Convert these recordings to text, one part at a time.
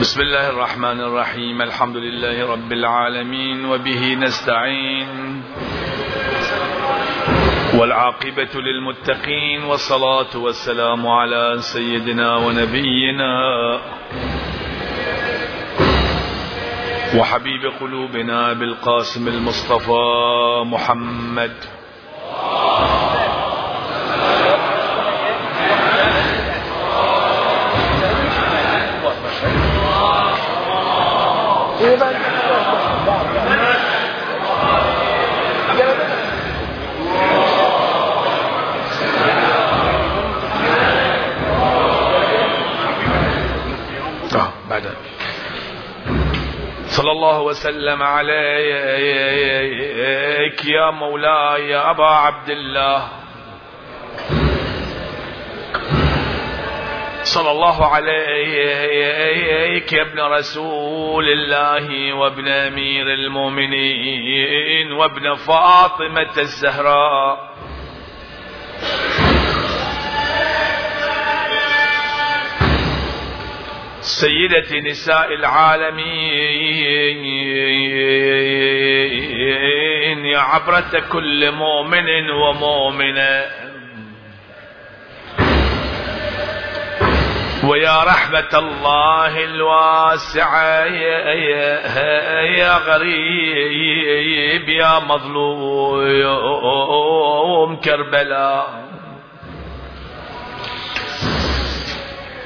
بسم الله الرحمن الرحيم. الحمد لله رب العالمين وبه نستعين. والعاقبة للمتقين والصلاة والسلام على سيدنا ونبينا. وحبيب قلوبنا بالقاسم المصطفى محمد. صلى الله وسلم عليك يا مولاي يا أبا عبد الله. صلى الله عليك يا ابن رسول الله وابن أمير المؤمنين وابن فاطمة الزهراء. سيدة نساء العالمين يا عبرة كل مؤمن ومؤمنة. ويا رحمة الله الواسعة يا غريب يا مظلوم كربلاء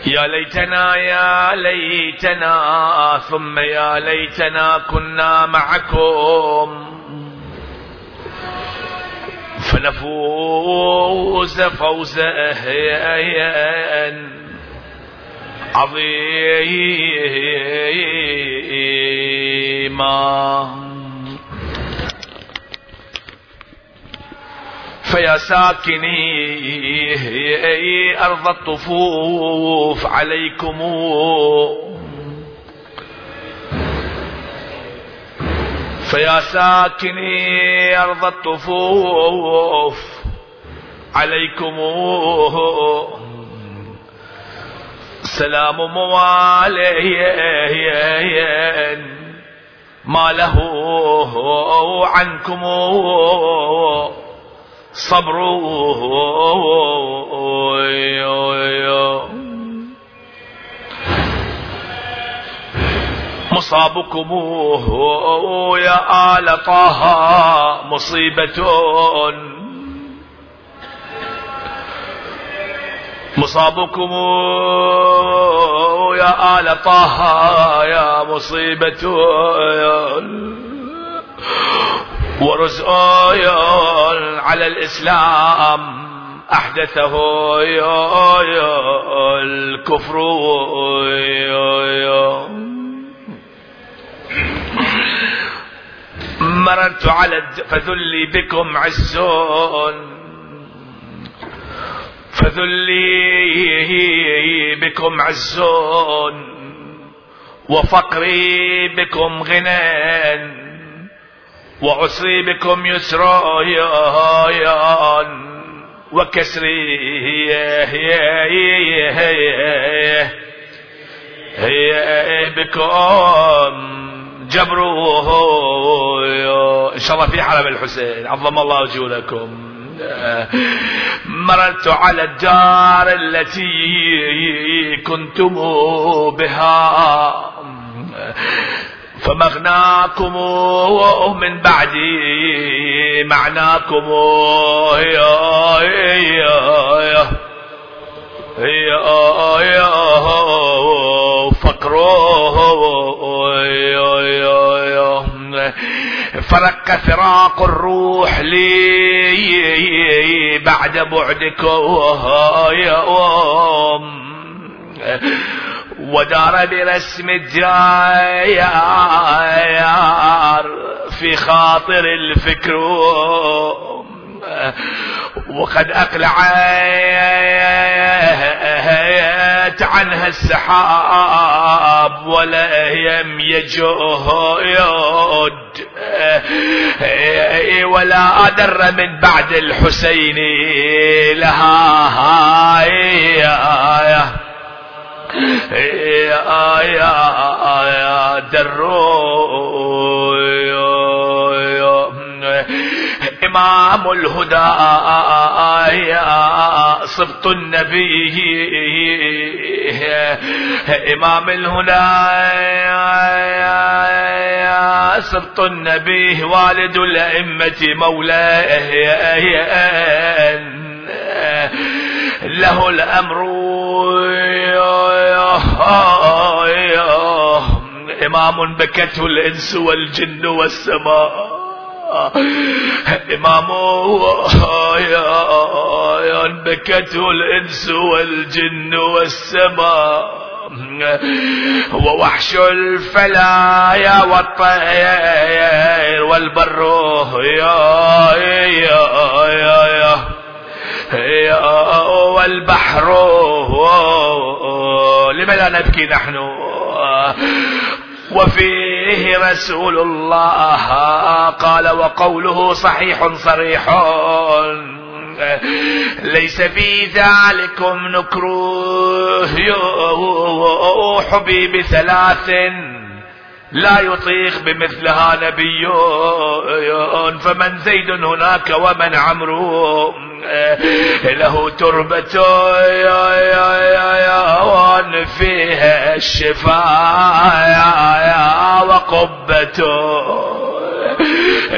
يا ليتنا يا ليتنا ثم يا ليتنا كنا معكم. فنفوز فوزا. عظيما فيا ساكني أرض الطفوف عليكم. فيا ساكني أرض الطفوف عليكم. سلام موالي ما له عنكم صبر. مصابكم يا آل طه مصيبة. مصابكم يا آل طه يا مصيبة ورزء على الإسلام أحدثه الكفر. مررت على فذلي بكم عزون فذلي بكم عزون وفقري بكم غنى وعسري بكم يسرا وكسري بكم جبروه إن شاء الله في حرم الحسين. عظم الله وجودكم مررت على الدار التي كنتم بها. فمغناكم من بعد معناكم. يا فرق فراق الروح لي بعد بعدكم يا أم. ودار برسم الجايار في خاطر الفكر. وقد أقلعت عنها السحاب ولا يم يجود ولا أدر من بعد الحسين. لها هاي يا يا دروا إمام الهدى صبط النبي إمام الهدى صبط النبي والد الأئمة مولاه له الأمر. إمام بكته الإنس والجن والسماء. إمام بكته الإنس والجن والسماء. ووحش الفلايا والطير والبر. يا يا يا يا والبحر. لماذا نبكي نحن؟ وفيه رسول الله. قال وقوله صحيح صريح. ليس في ذلكم نكروه حبي بثلاث لا يطيق بمثلها نبي. فمن زيد هناك ومن عمرو. له تربة فيها الشفاء وقبته.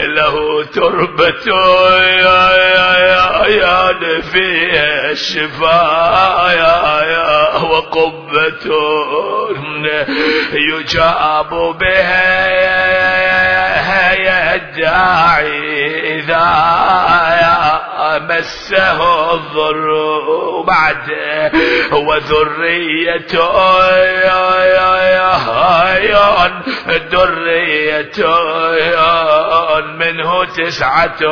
له تربة يا يا يا يا فيها الشفاء يا يا وقبة يجاب بها يا الداعي إذا مسه الضر وبعد يا ذرية منه تسعة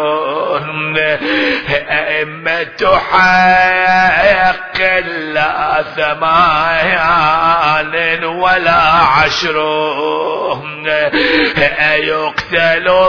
أئمة حق لا ثمان ولا عشر. أيقتل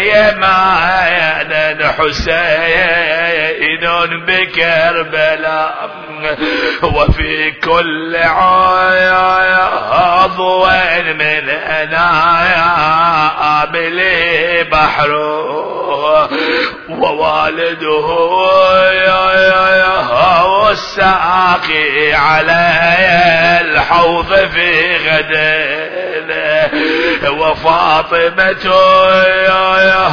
أيقتل ضيمان حسين بكربلاء. وفي كل عضو من أنامل بحر ووالده يا يا يا والساقي على الحوض في غد. وفاطمة يا يا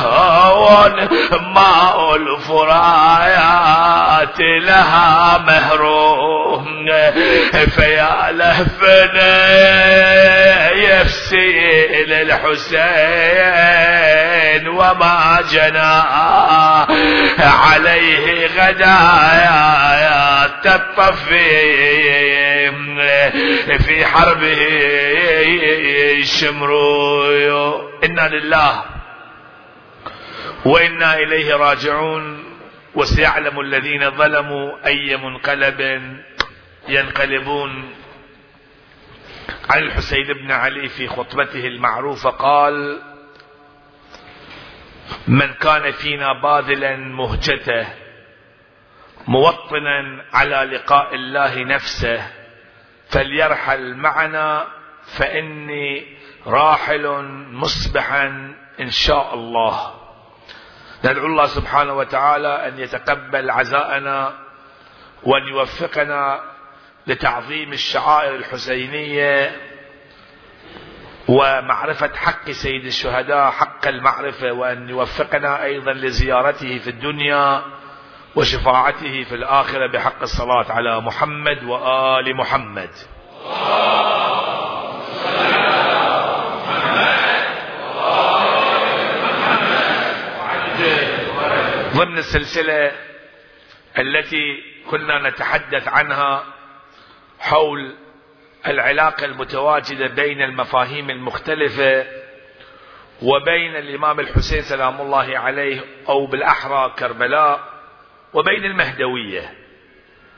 ماء الفرايات لها مهروم فيا لهفنا يفسي للحسين وما جنى عليه غدايا تطفي في حربه شمرو إنا لله وإنا إليه راجعون. وسيعلم الذين ظلموا أي منقلب ينقلبون. عن الحسين بن علي في خطبته المعروفة قال من كان فينا باذلا مهجته موطنا على لقاء الله نفسه فليرحل معنا فإني راحل مصبحا إن شاء الله. ندعو الله سبحانه وتعالى أن يتقبل عزاءنا وأن يوفقنا لتعظيم الشعائر الحسينية ومعرفة حق سيد الشهداء حق المعرفة وأن يوفقنا أيضا لزيارته في الدنيا وشفاعته في الآخرة بحق الصلاة على محمد وآل محمد. ضمن السلسلة التي كنا نتحدث عنها حول العلاقة المتواجدة بين المفاهيم المختلفة وبين الإمام الحسين سلام الله عليه أو بالأحرى كربلاء وبين المهدوية.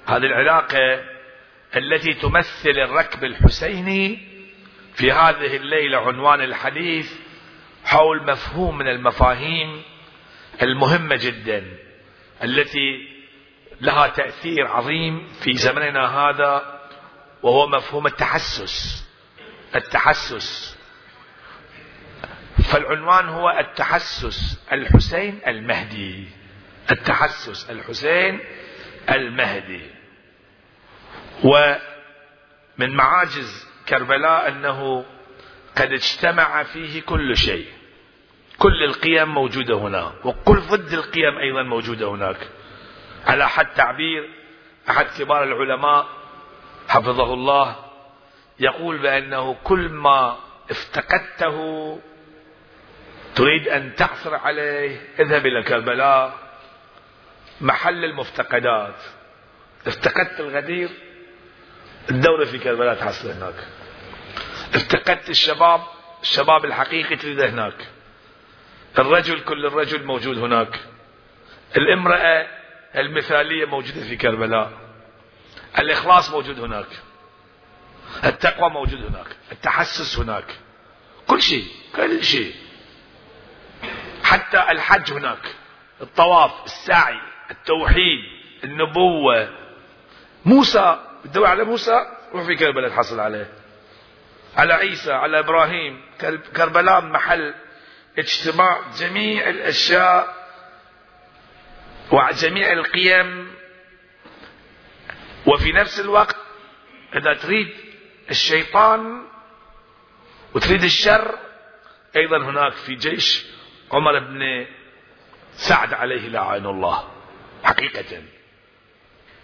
هذه العلاقة التي تمثل الركب الحسيني في هذه الليلة عنوان الحديث حول مفهوم من المفاهيم المهمة جدا التي لها تأثير عظيم في زمننا هذا وهو مفهوم التحسس. التحسس. فالعنوان هو التحسس الحسين المهدي. التحسس الحسين المهدي. ومن معاجز كربلاء أنه قد اجتمع فيه كل شيء. كل القيم موجودة هنا وكل ضد القيم أيضا موجودة هناك. على حد تعبير أحد كبار العلماء حفظه الله يقول بأنه كل ما افتقدته تريد أن تعثر عليه اذهب إلى كربلاء محل المفتقدات. افتقدت الغدير الدورة في كربلاء تحصل هناك. افتقدت الشباب الشباب الحقيقي تريده هناك. الرجل كل الرجل موجود هناك. الامرأة المثالية موجودة في كربلاء. الإخلاص موجود هناك. التقوى موجود هناك. التحسس هناك. كل شيء كل شيء. حتى الحج هناك. الطواف السعي التوحيد النبوة. موسى بتدور على موسى روح في كربلاء تحصل عليه. على عيسى على إبراهيم. كربلاء محل اجتماع جميع الأشياء وجميع القيم. وفي نفس الوقت إذا تريد الشيطان وتريد الشر أيضا هناك في جيش عمر بن سعد عليه لعين الله حقيقة.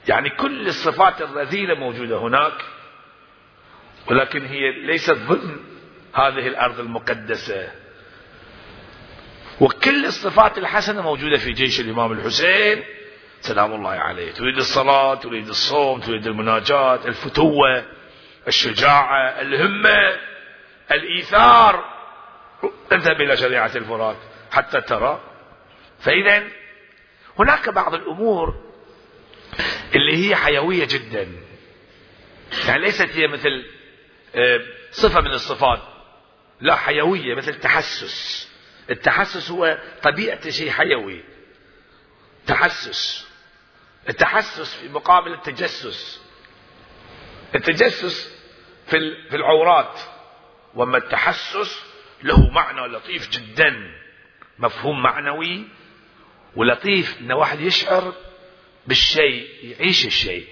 يعني كل الصفات الرذيلة موجودة هناك ولكن هي ليست ضمن هذه الأرض المقدسة. وكل الصفات الحسنة موجودة في جيش الإمام الحسين سلام الله عليه. تريد الصلاة تريد الصوم تريد المناجاة الفتوة الشجاعة الهمة الإيثار. اذهب إلى شريعة الفرات حتى ترى. فإذا هناك بعض الأمور اللي هي حيوية جدا. يعني ليست هي مثل آه، صفة من الصفات. لا حيوية مثل التحسس التحسس هو طبيعة شيء حيوي. تحسس. التحسس في مقابل التجسس. التجسس في في العورات. وأما التحسس له معنى لطيف جدا. مفهوم معنوي. ولطيف إن واحد يشعر بالشيء يعيش الشيء.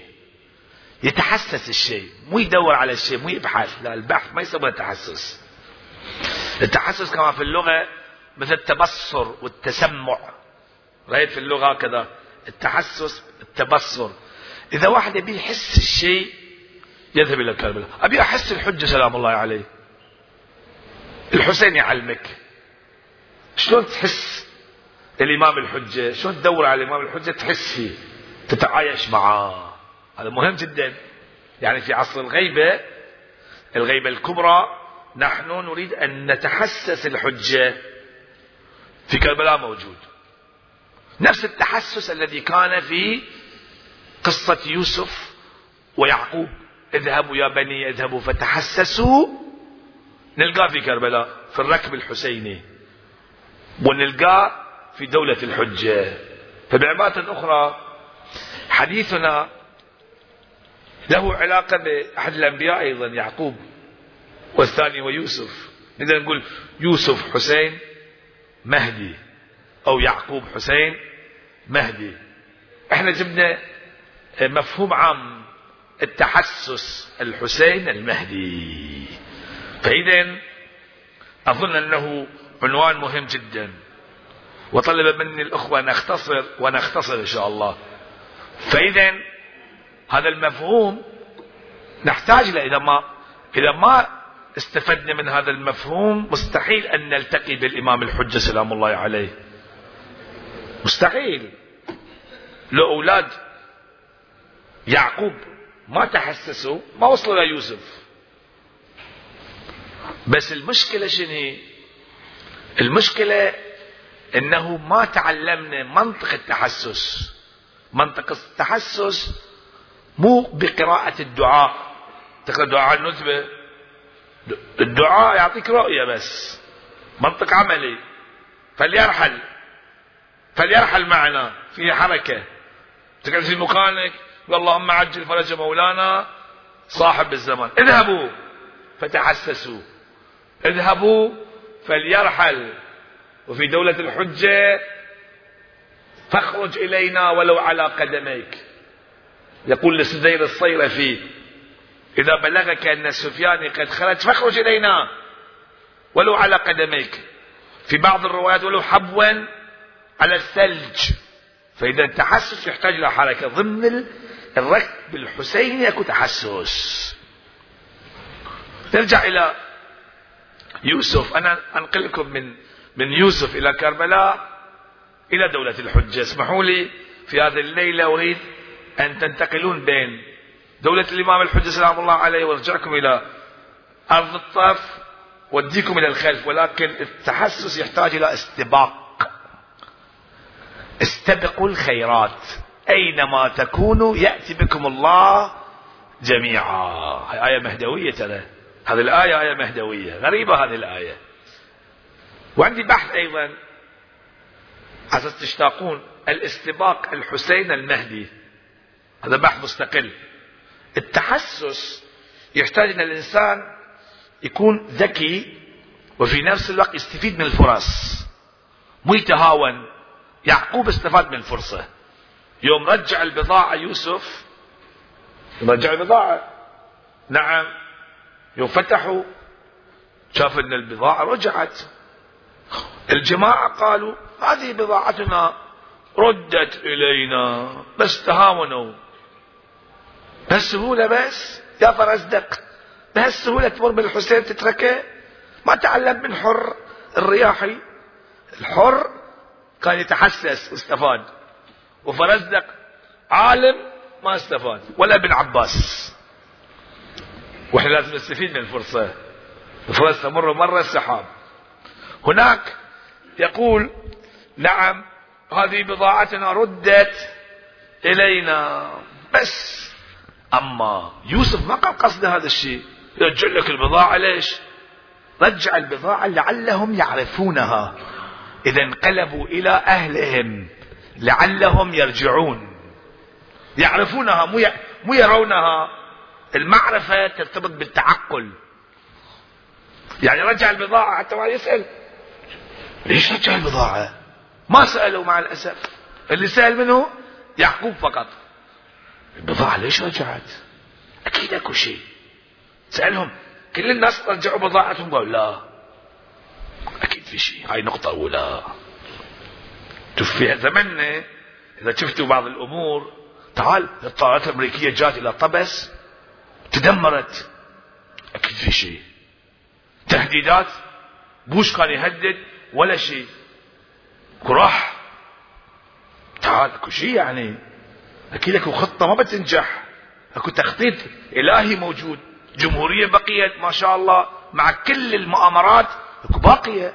يتحسس الشيء. مو يدور على الشيء مو يبحث. لا البحث ما يسمى تحسس. التحسس كما في اللغة مثل التبصر والتسمع. رأيت في اللغة كذا التحسس التبصر إذا واحد يبي يحس الشيء يذهب إلى كربلاء أبي أحس الحجة سلام الله عليه. الحسين يعلمك. شلون تحس الإمام الحجة؟ شلون تدور على الإمام الحجة تحس فيه تتعايش معاه. هذا مهم جدا. يعني في عصر الغيبة الغيبة الكبرى نحن نريد أن نتحسس الحجة. في كربلاء موجود. نفس التحسس الذي كان في قصة يوسف ويعقوب. اذهبوا يا بني اذهبوا فتحسسوا. نلقاه في كربلاء في الركب الحسيني. ونلقاه في دولة الحجة. فبعبارة أخرى حديثنا له علاقة بأحد الأنبياء أيضا يعقوب والثاني هو يوسف نقدر نقول يوسف حسين مهدي أو يعقوب حسين مهدي. إحنا جبنا مفهوم عام التحسس الحسين المهدي. فإذا أظن أنه عنوان مهم جدا. وطلب مني الأخوة نختصر ونختصر إن شاء الله. فإذا هذا المفهوم نحتاج له إذا ما إذا ما استفدنا من هذا المفهوم مستحيل أن نلتقي بالإمام الحجة سلام الله عليه. مستحيل. لو أولاد يعقوب ما تحسسوا ما وصلوا ليوسف بس المشكلة شنو؟ المشكلة إنه ما تعلمنا منطق التحسس. منطق التحسس مو بقراءة الدعاء. تقرأ دعاء النتبة الدعاء يعطيك رؤية بس. منطق عملي. فليرحل. فليرحل معنا. في حركة. تقعد في مكانك. اللهم عجل فرج مولانا صاحب الزمان. اذهبوا فتحسسوا. اذهبوا فليرحل. وفي دولة الحجة فاخرج إلينا ولو على قدميك. يقول لسدير الصيرفي إذا بلغك أن السفياني قد خرج فاخرج إلينا ولو على قدميك. في بعض الروايات ولو حبوا على الثلج. فإذا التحسس يحتاج إلى حركة. ضمن الركب الحسيني يكون تحسس. نرجع إلى يوسف. أنا أنقل لكم من من يوسف إلى كربلاء إلى دولة الحجة. اسمحوا لي في هذه الليلة أريد أن تنتقلون بين دولة الإمام الحجة سلام الله عليه وأرجعكم إلى أرض الطرف وديكم إلى الخلف. ولكن التحسس يحتاج إلى استباق. استبقوا الخيرات. أينما تكونوا يأتي بكم الله جميعا. هاي آية مهدوية ترى. هذه الآية آية مهدوية. غريبة هذه الآية. وعندي بحث أيضا عسى تشتاقون. الاستباق الحسين المهدي. هذا بحث مستقل. التحسس يحتاج ان الإنسان يكون ذكي وفي نفس الوقت يستفيد من الفرص. مو يتهاون يعقوب استفاد من الفرصة. يوم رجع البضاعة يوسف رجع البضاعة نعم يوم فتحوا شاف إن البضاعة رجعت. الجماعة قالوا هذه بضاعتنا ردت إلينا بس تهاونوا. بهالسهولة بس يا فرزدق بهالسهولة تمر بالحسين تتركه؟ ما تعلم من حر الرياحي؟ الحر كان يتحسس واستفاد وفرزدق عالم ما استفاد ولا ابن عباس. وإحنا لازم نستفيد من الفرصة. الفرصة تمر مرة السحاب. هناك يقول نعم هذه بضاعتنا ردت إلينا. بس أما يوسف ما كان قصده هذا الشيء. يرجع لك البضاعة ليش؟ رجع البضاعة لعلهم يعرفونها. إذا انقلبوا إلى أهلهم. لعلهم يرجعون. يعرفونها مو مو يرونها. المعرفة ترتبط بالتعقل. يعني رجع البضاعة حتى ما يسأل. ليش رجع البضاعة؟ ما سألوا مع الأسف. اللي سأل منه يعقوب فقط. البضاعة ليش رجعت؟ أكيد أكو شيء. سألهم. كل الناس رجعوا بضاعتهم قالوا لا أكيد في شيء. هاي نقطة أولى. شوف في زمننا إذا شفتوا بعض الأمور تعال الطائرات الأمريكية جات إلى طبس تدمرت. أكيد في شيء. تهديدات بوش كان يهدد ولا شيء. كراح تعال أكو شيء يعني. أكيد أكو خطة ما بتنجح. أكو تخطيط إلهي موجود. جمهورية بقيت ما شاء الله مع كل المؤامرات أكو باقية.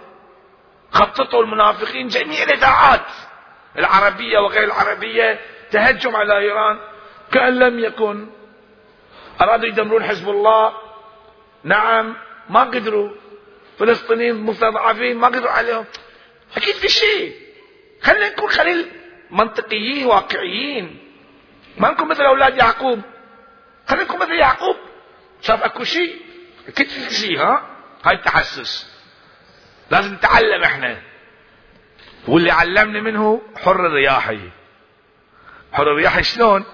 خططوا المنافقين جميع الاذاعات العربية وغير العربية تهجم على إيران. كأن لم يكن. أرادوا يدمرون حزب الله. نعم ما قدروا. فلسطينيين مستضعفين ما قدروا عليهم. أكيد في شيء. خلينا نكون خليل منطقيين واقعيين. ما نكون مثل أولاد يعقوب. خلينا نكون مثل يعقوب. شاف أكو شيء؟ أكيد في شيء ها؟ هاي التحسس. لازم نتعلم إحنا. واللي علمني منه حر الرياحي. حر الرياحي شلون؟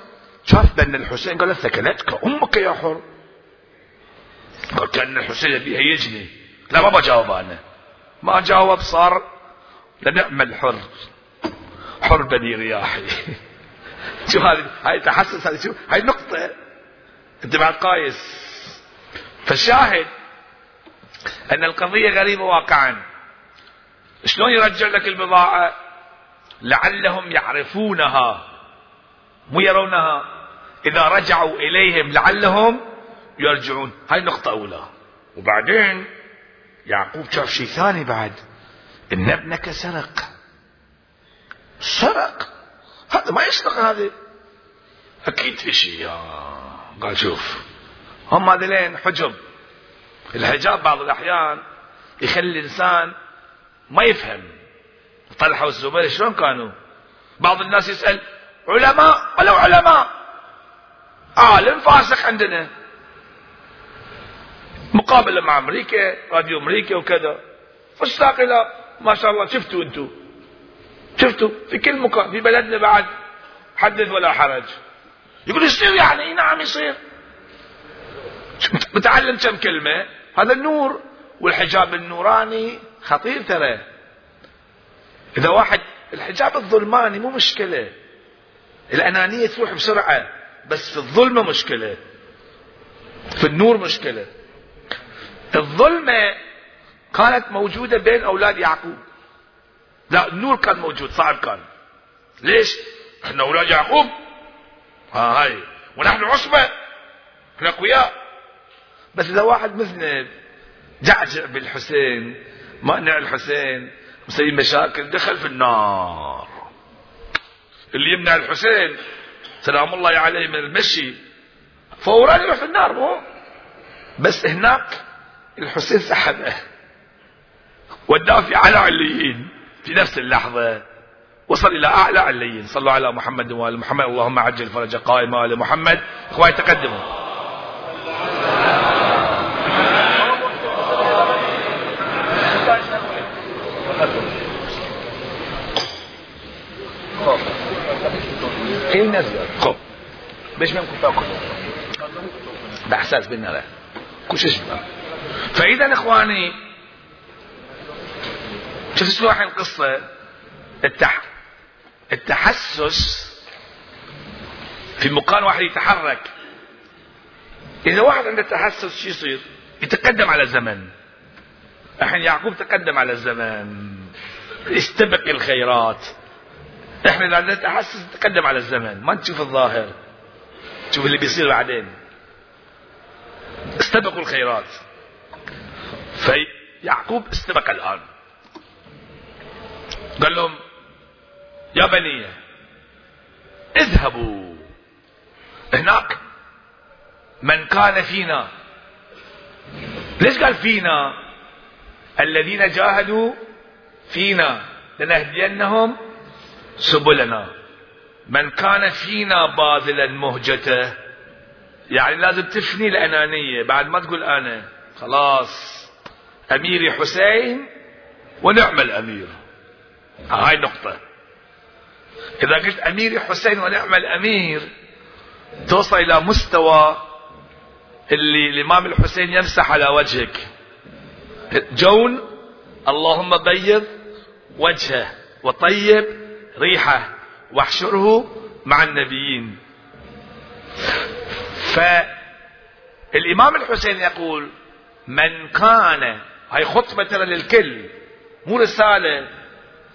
شاف بن الحسين قال ثكلتك أمك يا حر. قال كأن الحسين يبي هيجني لا ما بجاوب أنا. ما جاوب صار لنعم الحر. حر بني رياحي. شوف هذه هاي تحسس هذه شوف هاي نقطة. أنت بعد قايس فالشاهد أن القضية غريبة واقعا. شلون يرجع لك البضاعة؟ لعلهم يعرفونها مو يرونها. إذا رجعوا إليهم لعلهم يرجعون. هاي نقطة أولى. وبعدين يعقوب شاف شيء ثاني بعد. إن ابنك سرق. سرق؟ هذا ما يسرق هذا. أكيد في شيء. قال شوف. هم هذين حجب الحجاب بعض الأحيان يخلي الإنسان ما يفهم. طلحة والزبير شلون كانوا؟ بعض الناس يسأل علماء؟ ولو علماء؟ عالم فاسق عندنا. مقابلة مع أمريكا راديو أمريكا وكذا. فاشتاق إلى ما شاء الله شفتوا أنتم شفتوا؟ في كل مكان في بلدنا بعد حدث ولا حرج. يقول يصير يعني؟ نعم يصير. متعلم كم كلمة؟ هذا النور والحجاب النوراني خطير ترى. إذا واحد الحجاب الظلماني مو مشكلة. الأنانية تروح بسرعة بس في الظلمة مشكلة. في النور مشكلة. الظلمة كانت موجودة بين أولاد يعقوب. لا النور كان موجود صعب كان. ليش؟ إحنا أولاد يعقوب. ها هاي. ونحن عصبة. إحنا أقوياء. بس إذا واحد مذنب جعجع بالحسين مانع الحسين مسوي مشاكل دخل في النار. اللي يمنع الحسين سلام الله عليه من المشي فورا يروح في النار مو؟ بس هناك الحسين سحبه. وداه في اعلى عليين في نفس اللحظة. وصل إلى أعلى عليين صلوا على محمد وآل محمد اللهم عجل فرج قائمه وال محمد. إخواني تقدموا. نزل. خب. باش ما نكون تاكل باحساس بالنار كل شيء فإذا إخواني شوف شلون القصة؟ التح... التحسس في مكان واحد يتحرك. إذا واحد عنده تحسس شو يصير؟ يتقدم على الزمن. الحين يعقوب تقدم على الزمن. استبق الخيرات. اذا عندنا تحسس نتقدم على الزمن. ما نشوف الظاهر. تشوف اللي بيصير بعدين. استبقوا الخيرات. فيعقوب استبق الآن. قال لهم يا بني اذهبوا. هناك من كان فينا. ليش قال فينا؟ الذين جاهدوا فينا. لنهدينهم سبلنا. من كان فينا باذلا مهجته يعني لازم تفني الأنانية. بعد ما تقول أنا خلاص أميري حسين ونعم الأمير. هاي نقطة. إذا قلت أميري حسين ونعم الأمير توصل إلى مستوى اللي الإمام الحسين يمسح على وجهك. جون اللهم بيض وجهه وطيب ريحة واحشره مع النبيين. فالإمام الحسين يقول من كان هاي خطبة ترى للكل مو رسالة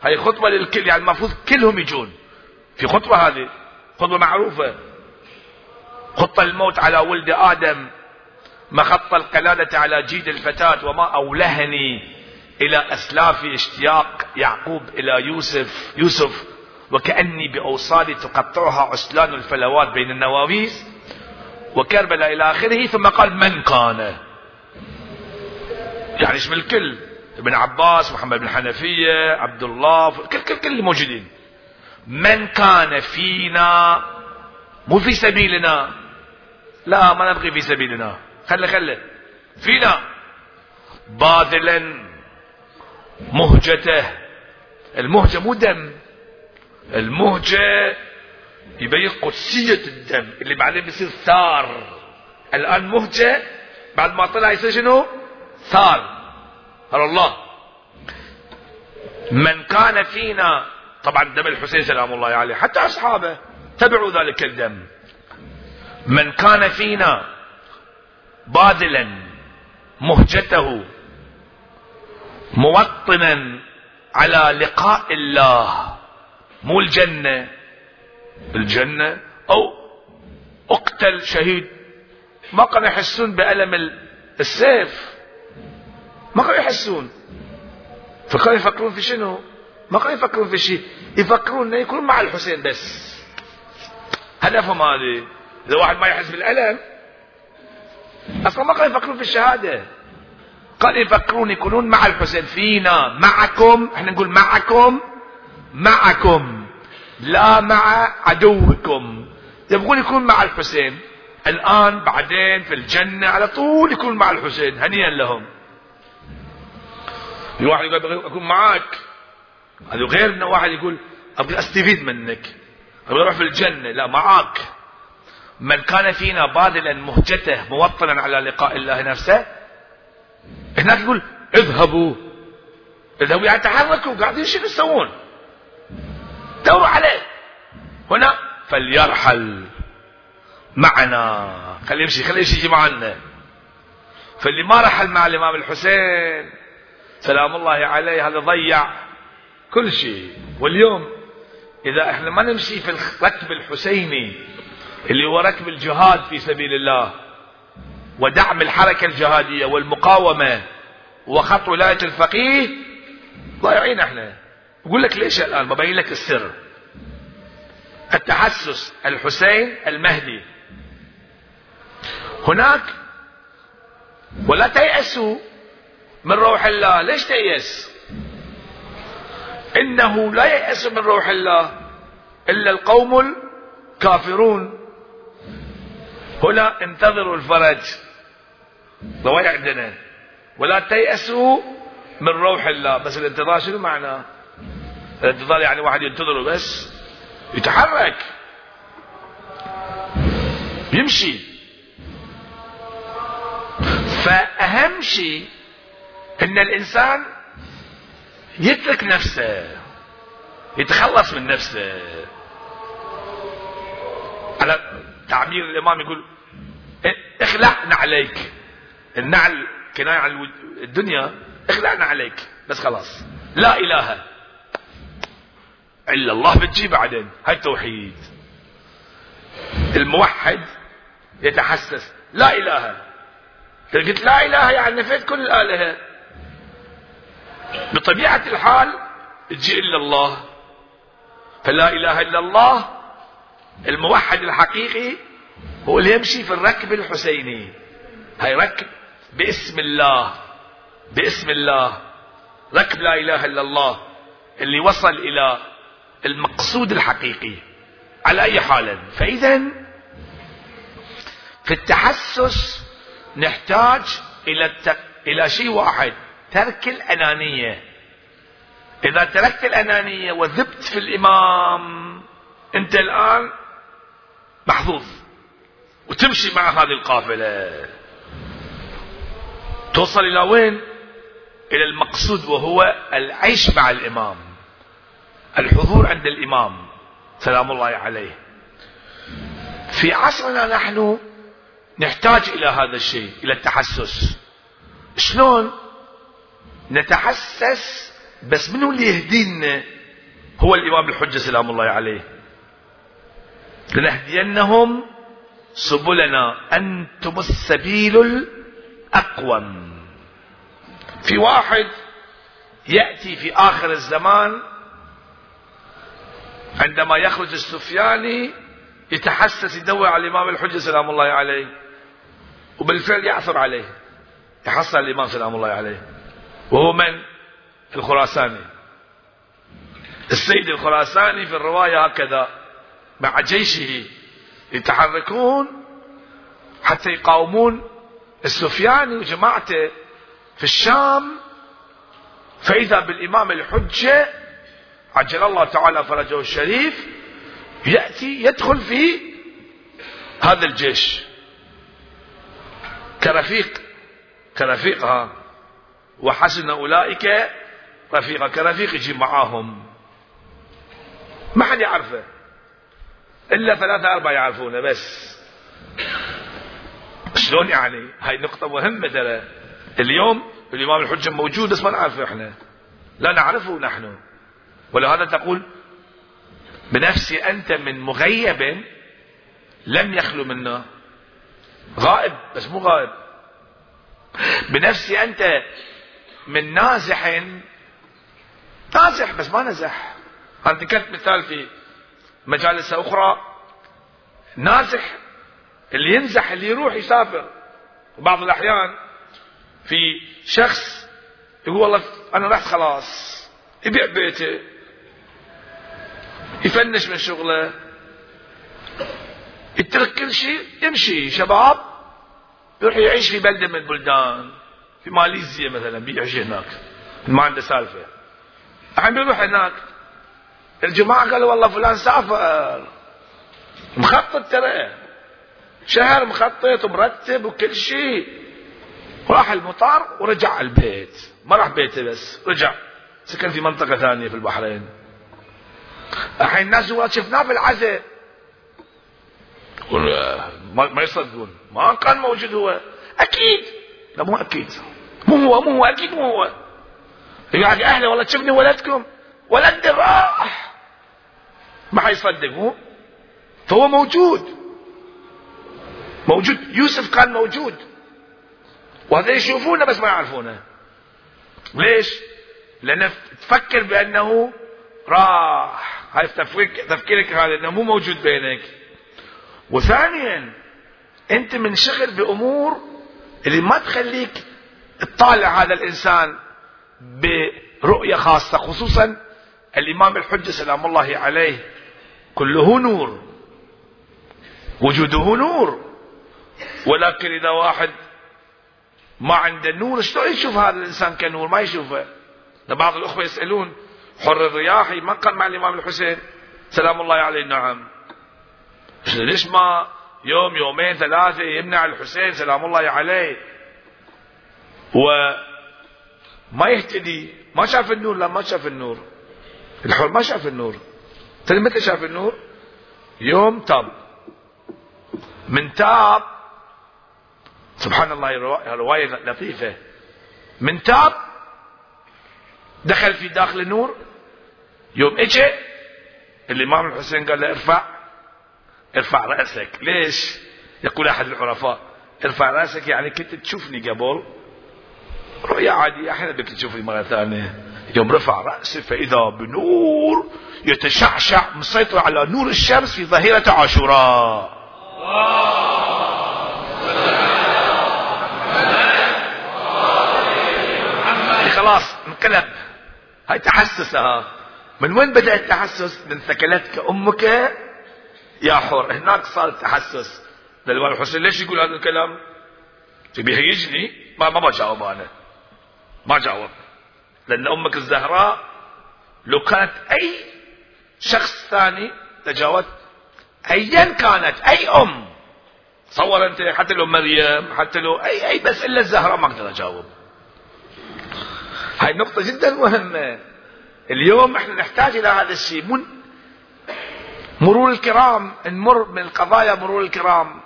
هاي خطبة للكل يعني المفروض كلهم يجون. في خطبة هذه خطبة معروفة. خط الموت على ولد آدم مخط القلادة على جيد الفتاة وما أولهني. إلى أسلاف إشتياق يعقوب إلى يوسف يوسف وكأني بأوصالي تقطعها عسلان الفلوات بين النواويس وكربلاء إلى آخره ثم قال من كان؟ يعني يشمل الكل ابن عباس محمد بن حنفية عبد الله كل كل كل الموجودين. من كان فينا؟ مو في سبيلنا. لا ما نبغي في سبيلنا. خلي خلي. فينا. باذلا. مهجته. المهجة مو دم. المهجة يبين قدسية الدم اللي بعدين بيصير ثار الآن مهجة بعد ما طلع يصير شنو؟ ثار هل الله. من كان فينا طبعا دم الحسين سلام الله عليه حتى أصحابه تبعوا ذلك الدم. من كان فينا باذلا مهجته موطنا على لقاء الله. مو الجنة. الجنة أو أقتل شهيد. ما كانوا يحسون بألم السيف. ما كانوا يحسون. فكانوا يفكرون في شنو؟ ما كانوا يفكرون في شيء. يفكرون إنه يكون مع الحسين بس. هدفهم هذه. إذا واحد ما يحس بالألم أصلا ما كانوا يفكرون في الشهادة. قال يفكرون يكونون مع الحسين فينا معكم إحنا نقول معكم معكم لا مع عدوكم. يبغون يكون مع الحسين. الآن بعدين في الجنة على طول يكون مع الحسين هنيئا لهم. الواحد يقول أكون معك هذا غير أنه واحد يقول أبغى أستفيد منك. أبغى أروح في الجنة. لا معك من كان فينا باذلا مهجته موطنا على لقاء الله نفسه. هناك يقول اذهبوا. اذهبوا يعني تحركوا قاعدين شنو تسوون دوروا عليه. هنا فليرحل معنا. خليه يمشي خليه يمشي معنا فاللي ما رحل مع الإمام الحسين سلام الله عليه هذا ضيع كل شيء. واليوم إذا إحنا ما نمشي في الركب الحسيني اللي هو ركب الجهاد في سبيل الله ودعم الحركة الجهادية والمقاومة وخط ولاية الفقيه ضايعين إحنا. بقول لك ليش الآن؟ ببين لك السر. التحسس الحسين المهدي. هناك ولا تيأسوا من روح الله. ليش تيأس؟ إنه لا ييأس من روح الله إلا القوم الكافرون. هنا انتظروا الفرج. رواية عندنا ولا تيأسوا من روح الله. بس الانتظار شنو معناه الانتظار يعني واحد ينتظره بس يتحرك. يمشي. فأهم شيء إن الإنسان يترك نفسه يتخلص من نفسه. على تعبير الإمام يقول اخلع نعليك النعل كناية عن الدنيا اخلع نعليك بس خلاص. لا إله إلا الله بتجي بعدين. هاي التوحيد. الموحد يتحسس. لا إله. قلت لا إله يعني نفيت كل الآلهة. بطبيعة الحال تجي إلا الله. فلا إله إلا الله. الموحد الحقيقي هو اللي يمشي في الركب الحسيني. هاي ركب باسم الله باسم الله. ركب لا إله إلا الله اللي وصل إلى المقصود الحقيقي. على أي حال فاذا في التحسس نحتاج إلى التق... إلى شيء واحد ترك الأنانية. إذا تركت الأنانية وذبت في الإمام أنت الآن محظوظ وتمشي مع هذه القافلة. توصل إلى وين؟ إلى المقصود وهو العيش مع الإمام. الحضور عند الإمام سلام الله عليه. في عصرنا نحن نحتاج إلى هذا الشيء إلى التحسس. شلون؟ نتحسس بس منو اللي يهدينا؟ هو الإمام الحجة سلام الله عليه. لنهدينهم سبلنا. أنتم السبيل الاقوم في واحد يأتي في آخر الزمان عندما يخرج السفياني يتحسس يدور على الإمام الحجة سلام الله عليه. وبالفعل يعثر عليه. يحصل الإمام سلام الله عليه. وهو من؟ الخراساني. السيد الخراساني في الرواية هكذا مع جيشه. يتحركون حتى يقاومون السفياني وجماعته في الشام فإذا بالإمام الحجة عجل الله تعالى فرجه الشريف يأتي يدخل في هذا الجيش. كرفيق كرفيقها وحسن أولئك رفيقا كرفيق يجي معاهم. ما حد يعرفه. إلا ثلاثة أربعة يعرفونه بس. شلون يعني؟ هاي نقطة مهمة ترى. اليوم الإمام الحجة موجود بس ما نعرفه إحنا. لا نعرفه نحن. ولهذا تقول بنفسي أنت من مغيب لم يخلو منا. غائب بس مو غائب. بنفسي أنت من نازح نازح بس ما نزح. أنا ذكرت مثال في مجالس أخرى. نازح اللي ينزح اللي يروح يسافر. وبعض الأحيان في شخص يقول والله أنا رحت خلاص يبيع بيته يفنش من شغله يترك كل شيء يمشي. شباب يروح يعيش في بلدة من البلدان في ماليزيا مثلا بيعيش هناك. ما عنده سالفة. الحين بيروح هناك. الجماعة قالوا والله فلان سافر. مخطط ترى. شهر مخطط ومرتب وكل شيء. راح المطار ورجع البيت. ما راح بيته بس رجع. سكن في منطقة ثانية في البحرين. الحين الناس شفناه في العزاء ما يصدقون. ما كان موجود هو. أكيد. لا مو أكيد. مو هو مو هو. أكيد مو هو. يعني اهله والله تشوفني ولدكم. ولد راح. ما حيصدق مو. فهو موجود. موجود. يوسف كان موجود. وهذا يشوفونه بس ما يعرفونه. ليش؟ لأنه تفكر بأنه راح. هاي تفكيرك, تفكيرك هذا أنه مو موجود بينك. وثانيا أنت منشغل بأمور اللي ما تخليك تطالع هذا الإنسان برؤية خاصة خصوصا الإمام الحجة سلام الله عليه كله نور. وجوده نور. ولكن إذا واحد ما عنده نور شلون يشوف هذا الإنسان كنور؟ ما يشوفه. بعض الأخوة يسألون حر الرياحي ما كان مع الإمام الحسين؟ سلام الله عليه نعم. ليش ما يوم يومين ثلاثة يمنع الحسين؟ سلام الله عليه. وما يهتدي ما شاف النور؟ لا ما شاف النور. الحر ما شاف النور. تدري متى شاف النور؟ يوم تاب. من تاب سبحان الله رواية لطيفة. من تاب دخل في داخل النور يوم اجى الإمام الحسين قال له ارفع ارفع رأسك. ليش؟ يقول أحد العرفاء ارفع رأسك يعني كنت تشوفني قبل. رؤيا عادية أحيانا بدك تشوفني مرة ثانية. يوم رفع رأسه فإذا بنور يتشعشع مسيطر على نور الشمس في ظهيرة عاشوراء. خلاص انقلب هاي تحسسها. من وين بدأ التحسس؟ من ثكلتك أمك يا حر هناك صار التحسس. للوالد الحسين ليش يقول هذا الكلام؟ تبي يهيجني ما ما بجاوب أنا. ما جاوب. لأن أمك الزهراء لو كانت أي شخص ثاني تجاوزت أيا كانت أي أم. تصور أنت حتى لو مريم حتى لو أي أي بس إلا الزهراء ما أقدر أجاوب هاي نقطة جدا مهمة اليوم إحنا نحتاج إلى هذا الشيء. من مرور الكرام نمر من القضايا مرور الكرام.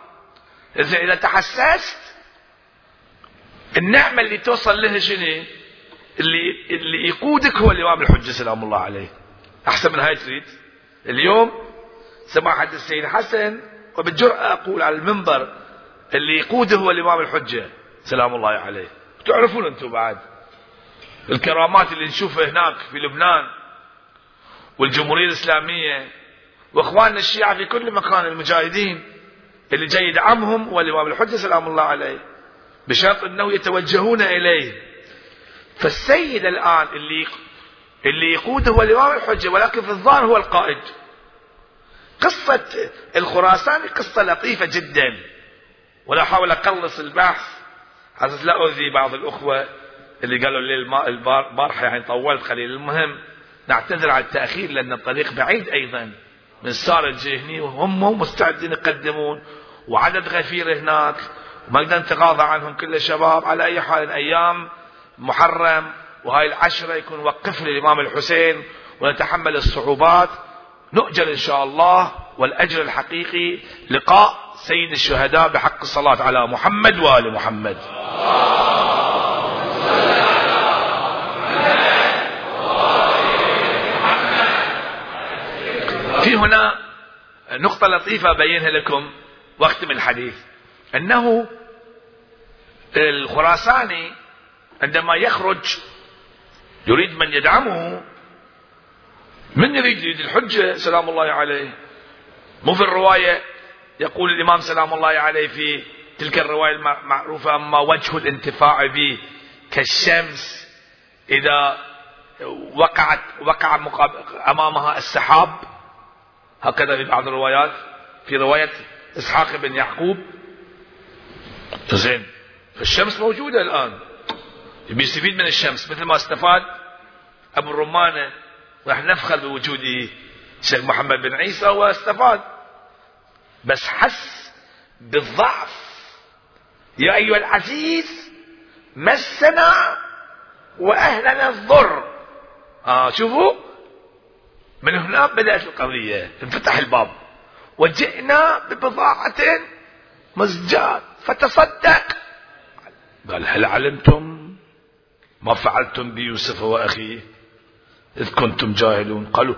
إذا إذا تحسست النعمة اللي توصل لها شنو؟ اللي اللي يقودك هو الإمام الحجة سلام الله عليه. أحسن من هاي تريد؟ اليوم سماحة السيد حسن وبالجرأة أقول على المنبر اللي يقوده هو الإمام الحجة سلام الله عليه. تعرفون أنتم بعد؟ الكرامات اللي نشوفها هناك في لبنان والجمهورية الإسلامية وإخواننا الشيعة في كل مكان المجاهدين اللي جاي يدعمهم هو الحجة سلام الله عليه بشرط أنه يتوجهون إليه. فالسيد الآن اللي اللي يقوده هو الإمام الحجة ولكن في الظاهر هو القائد. قصة الخراساني قصة لطيفة جدا. ولا أحاول أقلص البحث. حتى لا أؤذي بعض الأخوة. اللي قالوا لي البارحة يعني طولت قليل المهم نعتذر على التأخير لأن الطريق بعيد أيضا. من سار الجهني وهم مستعدين يقدمون. وعدد غفير هناك. وما نقدر نتغاضى عنهم كل الشباب. على أي حال أيام محرم. وهاي العشرة يكون وقف للإمام الحسين. ونتحمل الصعوبات. نؤجر إن شاء الله. والأجر الحقيقي لقاء سيد الشهداء بحق الصلاة على محمد وآل محمد. في هنا نقطة لطيفة أبينها لكم من الحديث. أنه الخراساني عندما يخرج يريد من يدعمه من يريد يريد الحجة؟ سلام الله عليه. مو في الرواية يقول الإمام سلام الله عليه في تلك الرواية المعروفة أما وجه الانتفاع به كالشمس إذا وقعت وقع أمامها السحاب. هكذا في بعض الروايات في رواية إسحاق بن يعقوب. زين الشمس موجودة الآن. بيستفيد من الشمس مثل ما استفاد أبو الرمانة راح نفخر بوجوده الشيخ محمد بن عيسى واستفاد. بس حس بالضعف. يا أيها العزيز مسنا وأهلنا الضر. آه شوفوا من هنا بدأت القضية. انفتح الباب. وجئنا ببضاعة مزجات فتصدق. قال هل علمتم ما فعلتم بيوسف وأخيه؟ إذ كنتم جاهلون. قالوا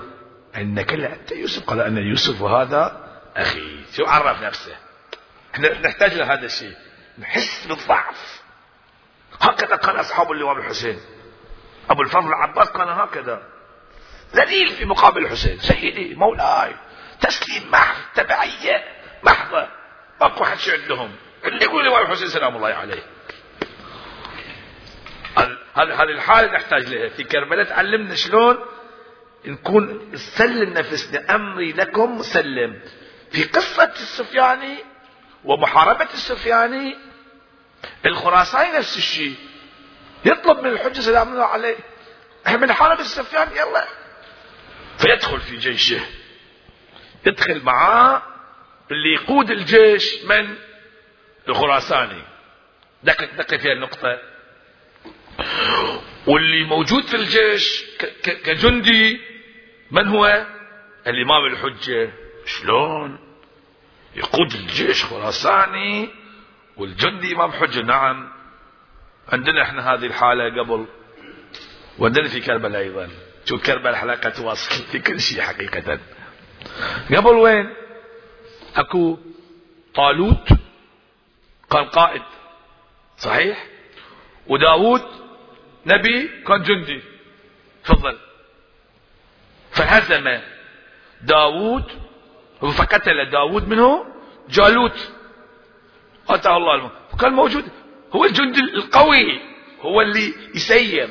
إنك لأنت يوسف. قال أنا يوسف وهذا أخي. شو عرف نفسه؟ إحنا نحتاج لهذا الشيء. نحس بالضعف. هكذا كان أصحاب الإمام الحسين. أبو الفضل العباس كان هكذا. ذليل في مقابل الحسين سيدي مولاي تسليم محض تبعية محضة ماكو حد عندهم؟ اللي يقول الإمام الحسين سلام الله عليه. هذه الحالة نحتاج لها في كربلاء تعلمنا شلون نكون نسلم نفسنا أمري لكم مسلم. في قصة السفياني ومحاربة السفياني الخراساني نفس الشيء. يطلب من الحجة سلام الله عليه. إحنا بنحارب السفيان يلا. فيدخل في جيشه. يدخل معاه اللي يقود الجيش من؟ الخراساني دقق دقق في النقطة واللي موجود في الجيش كجندي من هو؟ الإمام الحجة. شلون؟ يقود الجيش خراساني والجندي إمام حجة. نعم. عندنا إحنا هذه الحالة قبل. وعندنا في كربلاء أيضا. شوف كربلاء حلقة واصل في كل شيء حقيقة. قبل وين؟ أكو طالوت كان قائد صحيح؟ وداود نبي كان جندي تفضل فهزم داود فقتل داود منه جالوت. قتل الله الموت كان موجود. هو الجندي القوي هو اللي يسير.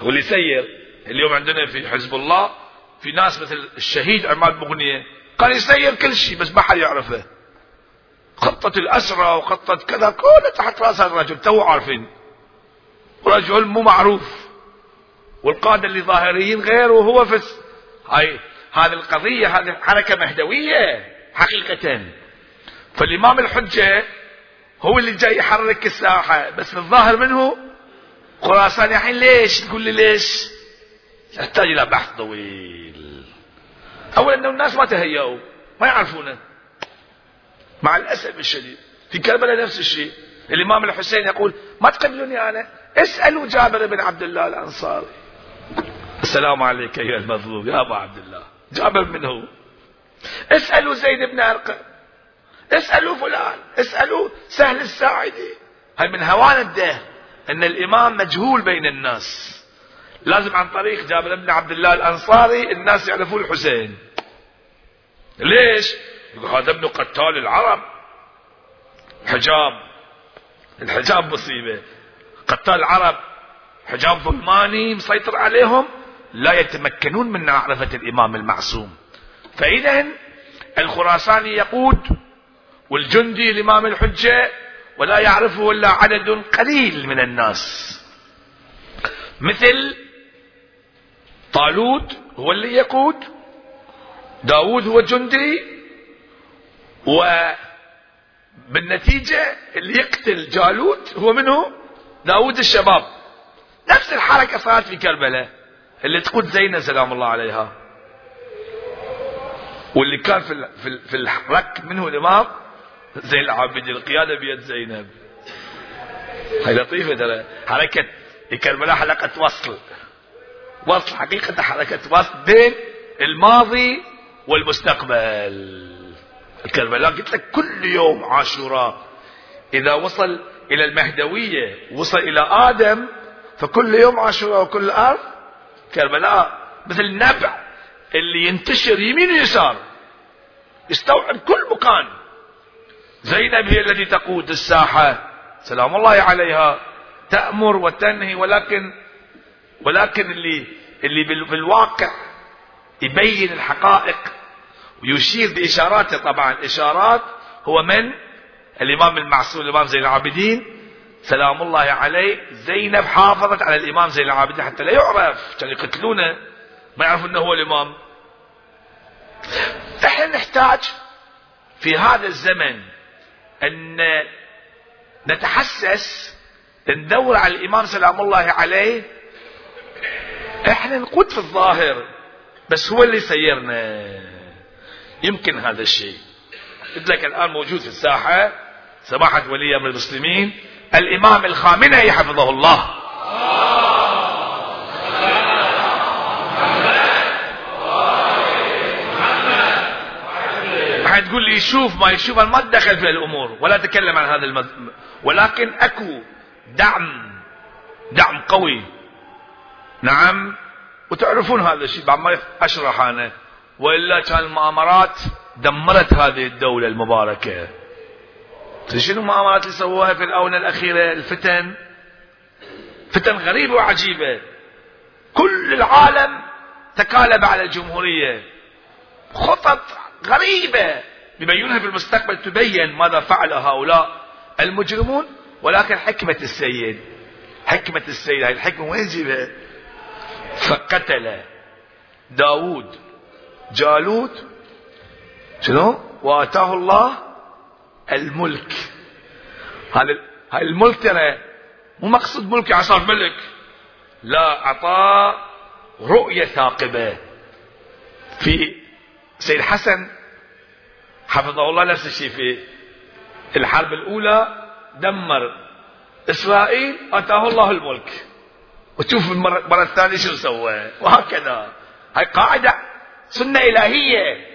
هو اللي يسير. اليوم عندنا في حزب الله في ناس مثل الشهيد عماد مغنية كان يسير كل شيء بس ما حد يعرفه. خطة الأسرة وخطة كذا كلها تحت هذا الرجل تو عارفين. رجل مو معروف. والقادة اللي ظاهريين غير وهو في هاي هذه القضية هذه حركة مهدوية حقيقة فالإمام الحجة هو اللي جاي يحرك الساحة بس الظاهر منه خراسان. الحين ليش؟ تقول لي ليش؟ يحتاج إلى بحث طويل. أولا أنه الناس ما تهيأوا ما يعرفونه. مع الأسف الشديد في كربلاء نفس الشيء. الإمام الحسين يقول ما تقبلوني أنا؟ اسألوا جابر بن عبد الله الأنصاري. السلام عليك أيها المظلوم يا أبا عبد الله. جابر منه اسألوا زيد بن أرقم. اسألوا فلان. اسألوا سهل الساعدي. هاي من هوان الدهر أن الإمام مجهول بين الناس. لازم عن طريق جابر بن عبد الله الأنصاري الناس يعرفون الحسين. ليش؟ يقول هذا ابن قتال العرب. حجاب. الحجاب مصيبة. قتال العرب. حجاب ظلماني مسيطر عليهم. لا يتمكنون من معرفة الإمام المعصوم. فإذا الخراساني يقود والجندي الإمام الحجة ولا يعرفه إلا عدد قليل من الناس. مثل طالوت هو اللي يقود داود هو جندي وبالنتيجة اللي يقتل جالوت هو منه داود الشباب. نفس الحركة صارت في كربلاء اللي تقود زينب سلام الله عليها. واللي كان في في الرك منه الإمام زين العابدين القيادة بيد زينب. هاي لطيفة ترى حركة كربلاء حلقة وصل. وصل حقيقة حركة وصل بين الماضي والمستقبل. الكربلاء قلت لك كل يوم عاشوراء. إذا وصل إلى المهدوية وصل إلى آدم فكل يوم عاشوراء وكل أرض. كربلاء مثل النبع اللي ينتشر يمين ويسار يستوعب كل مكان. زينب هي التي تقود الساحة. سلام الله عليها. تأمر وتنهي ولكن ولكن اللي اللي بالواقع يبين الحقائق ويشير بإشاراته. طبعا إشارات هو من الإمام المعصوم الإمام زين العابدين. سلام الله عليه. زينب حافظت على الإمام زين العابدين حتى لا يعرف كان يقتلونه ما يعرفوا أنه هو الإمام. إحنا نحتاج في هذا الزمن أن نتحسس ندور على الإمام سلام الله عليه إحنا نقود في الظاهر بس هو اللي سيرنا. يمكن هذا الشيء. قلت لك الآن موجود في الساحة سماحة ولي أمر المسلمين الإمام الخامنئي حفظه الله. تقول لي يشوف ما يشوف أنا ما اتدخل في الأمور ولا أتكلم عن هذا المز... ولكن أكو دعم دعم قوي. نعم. وتعرفون هذا الشيء بعد ما أشرح أنا. وإلا كان المؤامرات دمرت هذه الدولة المباركة. شنو المؤامرات اللي سووها في الآونة الأخيرة؟ الفتن. فتن غريبة وعجيبة. كل العالم تكالب على الجمهورية. خطط غريبة. بيبينها في المستقبل تبين ماذا فعل هؤلاء المجرمون. ولكن حكمة السيد. حكمة السيد. هاي الحكمة وين جيبها؟ فقتل داود جالوت شنو؟ وآتاه الله الملك. هاي الملك ترى مو مقصود ملك يعني صار ملك لا اعطاه رؤية ثاقبة. في سيد حسن حفظه الله نفس الشيء في الحرب الأولى دمر إسرائيل أتاه الله الملك. وتشوف المرة الثانية شو سوى. وهكذا. هاي قاعدة سنة إلهية.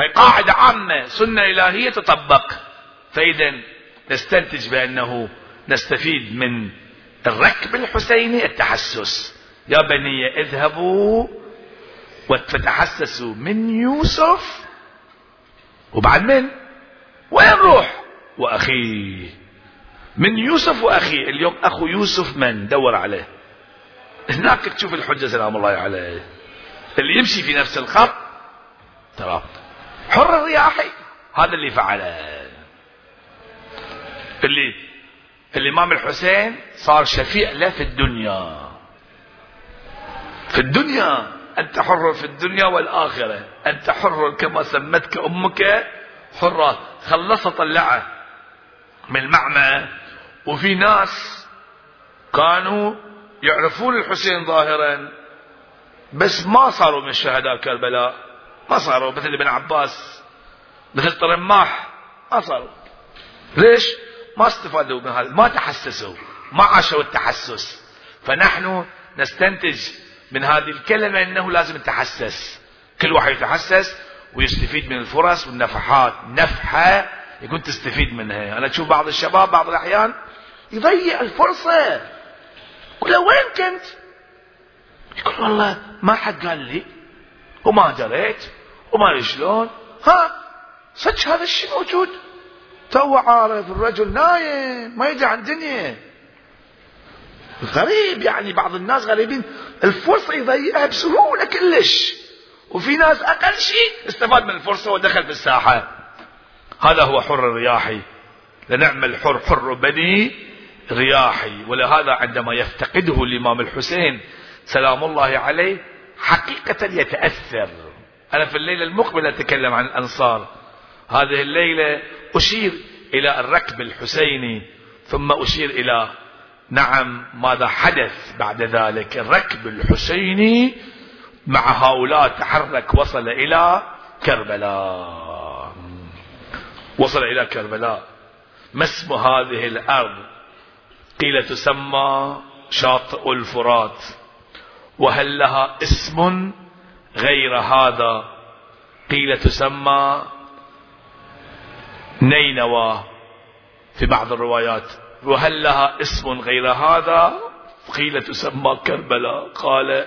هاي قاعدة عامة. سنة إلهية تطبق. فإذا نستنتج بأنه نستفيد من الركب الحسيني التحسس. يا بني اذهبوا وتتحسسوا من يوسف. وبعد من؟ وين روح؟ وأخيه. من يوسف وأخيه. اليوم أخو يوسف من؟ دور عليه. هناك تشوف الحجة سلام الله عليه. اللي يمشي في نفس الخط ترى حر الرياحي هذا اللي فعله. اللي الامام الحسين صار شفيع له في الدنيا. في الدنيا. أنت حر في الدنيا والآخرة. أنت حر كما سمتك أمك حرة. خلص طلعه. من المعمى وفي ناس كانوا يعرفون الحسين ظاهرا بس ما صاروا من شهداء كربلاء ما صاروا مثل ابن عباس مثل طرماح. ما صاروا. ليش؟ ما استفادوا من هذا ما تحسسوا ما عاشوا التحسس. فنحن نستنتج من هذه الكلمة أنه لازم نتحسس كل واحد يتحسس ويستفيد من الفرص والنفحات. نفحة يكون تستفيد منها. أنا أشوف بعض الشباب بعض الأحيان يضيع الفرصة. يقول وين كنت. يقول والله ما حد قال لي وما دريت وما شلون. ها صدق هذا الشيء موجود. تو عارف الرجل نايم ما يدري عن الدنيا غريب يعني بعض الناس غريبين. الفرصة يضيعها بسهولة كلش. وفي ناس أقل شيء استفاد من الفرصة ودخل في الساحة. هذا هو حر الرياحي. لنعم الحر حر بني رياحي ولهذا عندما يفتقده الإمام الحسين سلام الله عليه حقيقة يتأثر. أنا في الليلة المقبلة أتكلم عن الأنصار. هذه الليلة أشير إلى الركب الحسيني ثم أشير إلى نعم ماذا حدث بعد ذلك. الركب الحسيني مع هؤلاء تحرك وصل إلى كربلاء. وصل إلى كربلاء. ما اسم هذه الأرض؟ قيل تسمى شاطئ الفرات وهل لها اسم غير هذا؟ قيل تسمى نينوى في بعض الروايات. وهل لها اسم غير هذا؟ قيل تسمى كربلاء. قال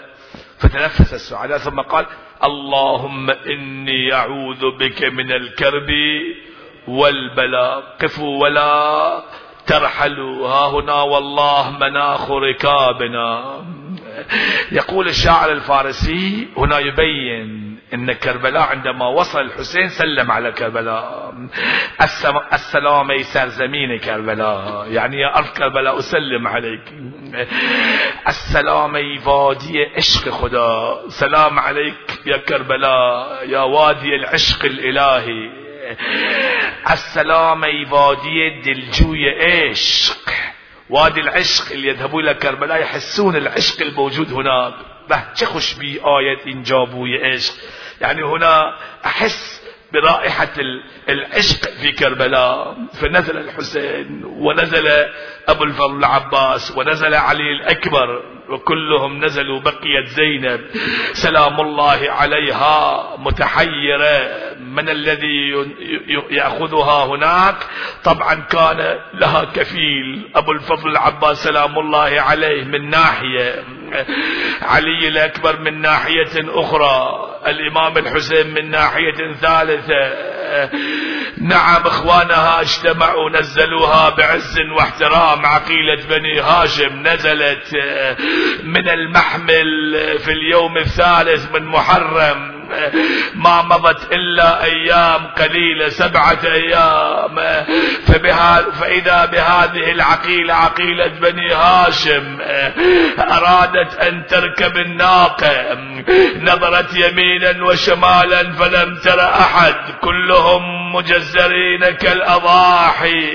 فتنفس السعداء ثم قال اللهم إني أعوذ بك من الكرب والبلاء. قفوا ولا ترحلوا ها هنا والله مناخ ركابنا. يقول الشاعر الفارسي هنا يبين إن كربلاء عندما وصل الحسين سلم على كربلاء. السلام اي سرزمين كربلاء. يعني يا أرض كربلاء أسلم عليك. السلام اي وادي عشق خدا. سلام عليك يا كربلاء يا وادي العشق الإلهي. السلام اي وادي دلجوي عشق. وادي العشق اللي يذهبون إلى كربلاء يحسون العشق الموجود هناك بهجه خوش بي آية إنجابوي عشق. يعني هنا أحس برائحة العشق في كربلاء. فنزل الحسين ونزل أبو الفضل العباس ونزل علي الأكبر. وكلهم نزلوا بقيت زينب. سلام الله عليها متحيرة من الذي يأخذها هناك؟ طبعا كان لها كفيل. أبو الفضل العباس سلام الله عليه من ناحية. علي الأكبر من ناحية أخرى. الإمام الحسين من ناحية ثالثة. نعم إخوانها اجتمعوا نزلوها بعز واحترام. عقيلة بني هاشم نزلت من المحمل في اليوم الثالث من محرم. ما مضت إلا أيام قليلة سبعة أيام. فإذا بهذه العقيلة عقيلة بني هاشم أرادت أن تركب الناقة. نظرت يمينا وشمالا فلم تر أحد. كلهم مجزرين كالأضاحي.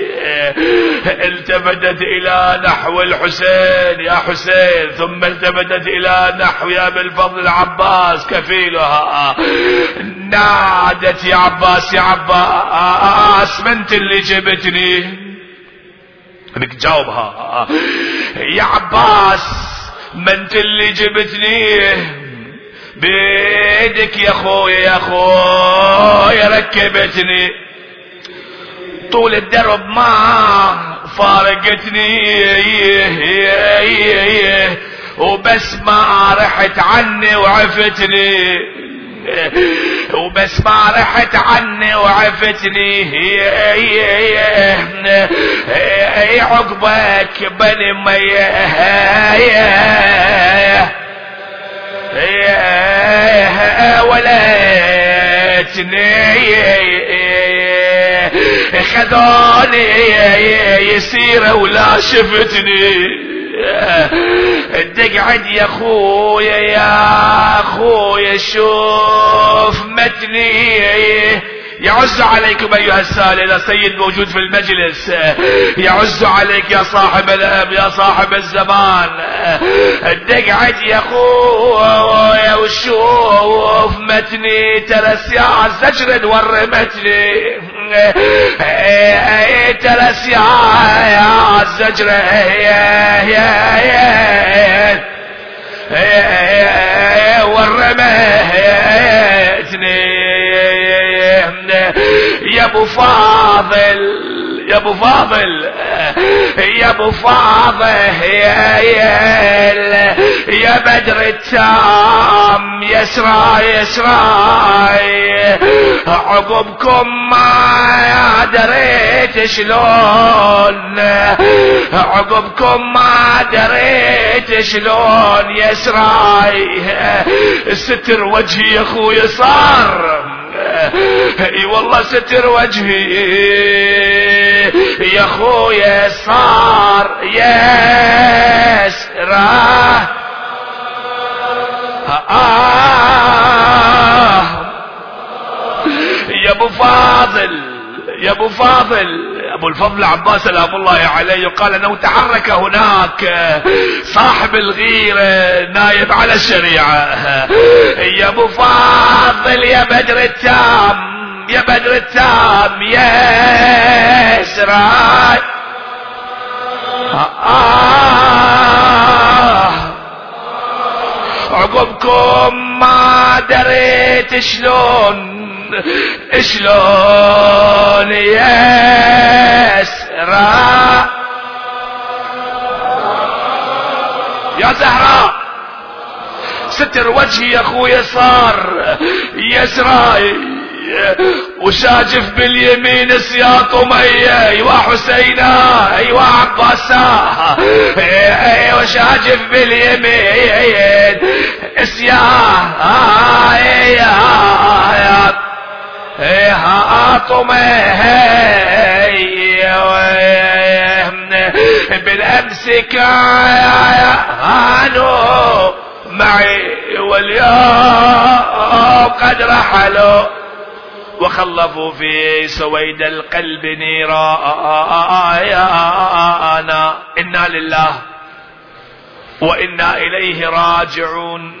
التفتت إلى نحو الحسين يا حسين. ثم التفتت إلى نحو يا بالفضل العباس كفيلها. نادت يا عباس يا عباس من انت اللي جبتني؟ بدك تجاوبها يا عباس من انت اللي جبتني؟ بيدك يا خويا يا خويا ركبتني. طول الدرب ما فارقتني. وبس ما رحت عني وعفتني. وبس ما رحت عني وعفتني. هي عقبك بني مية. وليتني خذوني. يسير ولا شفتني. تقعد يا خويا يا خويا شوف متني. يعز عليكم أيها السائل سيد موجود في المجلس. يعز عليك يا صاحب الأب يا صاحب الزمان. تقعد يا خويا وشوف متني. ترى السياعة زجر ورمتني. ترى يا زجر. يا يا يا ورمتني. أبو فاضل يا أبو فاضل يا أبو فاضل يا يا يا بدر التام يسرى يسرى عقبكم ما دريت شلون عقبكم ما دريت شلون يسرى ستر وجهي يا أخوي صار إي والله ستر وجهي. يا خويا صار يسرى. آه يا أبو فاضل يا أبو فاضل. أبو الفضل عباس سلام الله عليه يقال انه تحرك هناك صاحب الغيرة نايب على الشريعة. يا أبو فاضل يا بدر التام يا بدر التام يا سراج عقبكم ما دريت شلون شلون يسرى؟ يا زهراء ستر وجهي يا اخويا صار يسرى وشاجف باليمين سياط مية ايوا حسينا ايوا عباسا ايوا شاجف باليمين سياط. بالامس كانوا معي واليوم قد رحلوا وخلفوا في سويد القلب نيرانا إنا لله وإنا إليه راجعون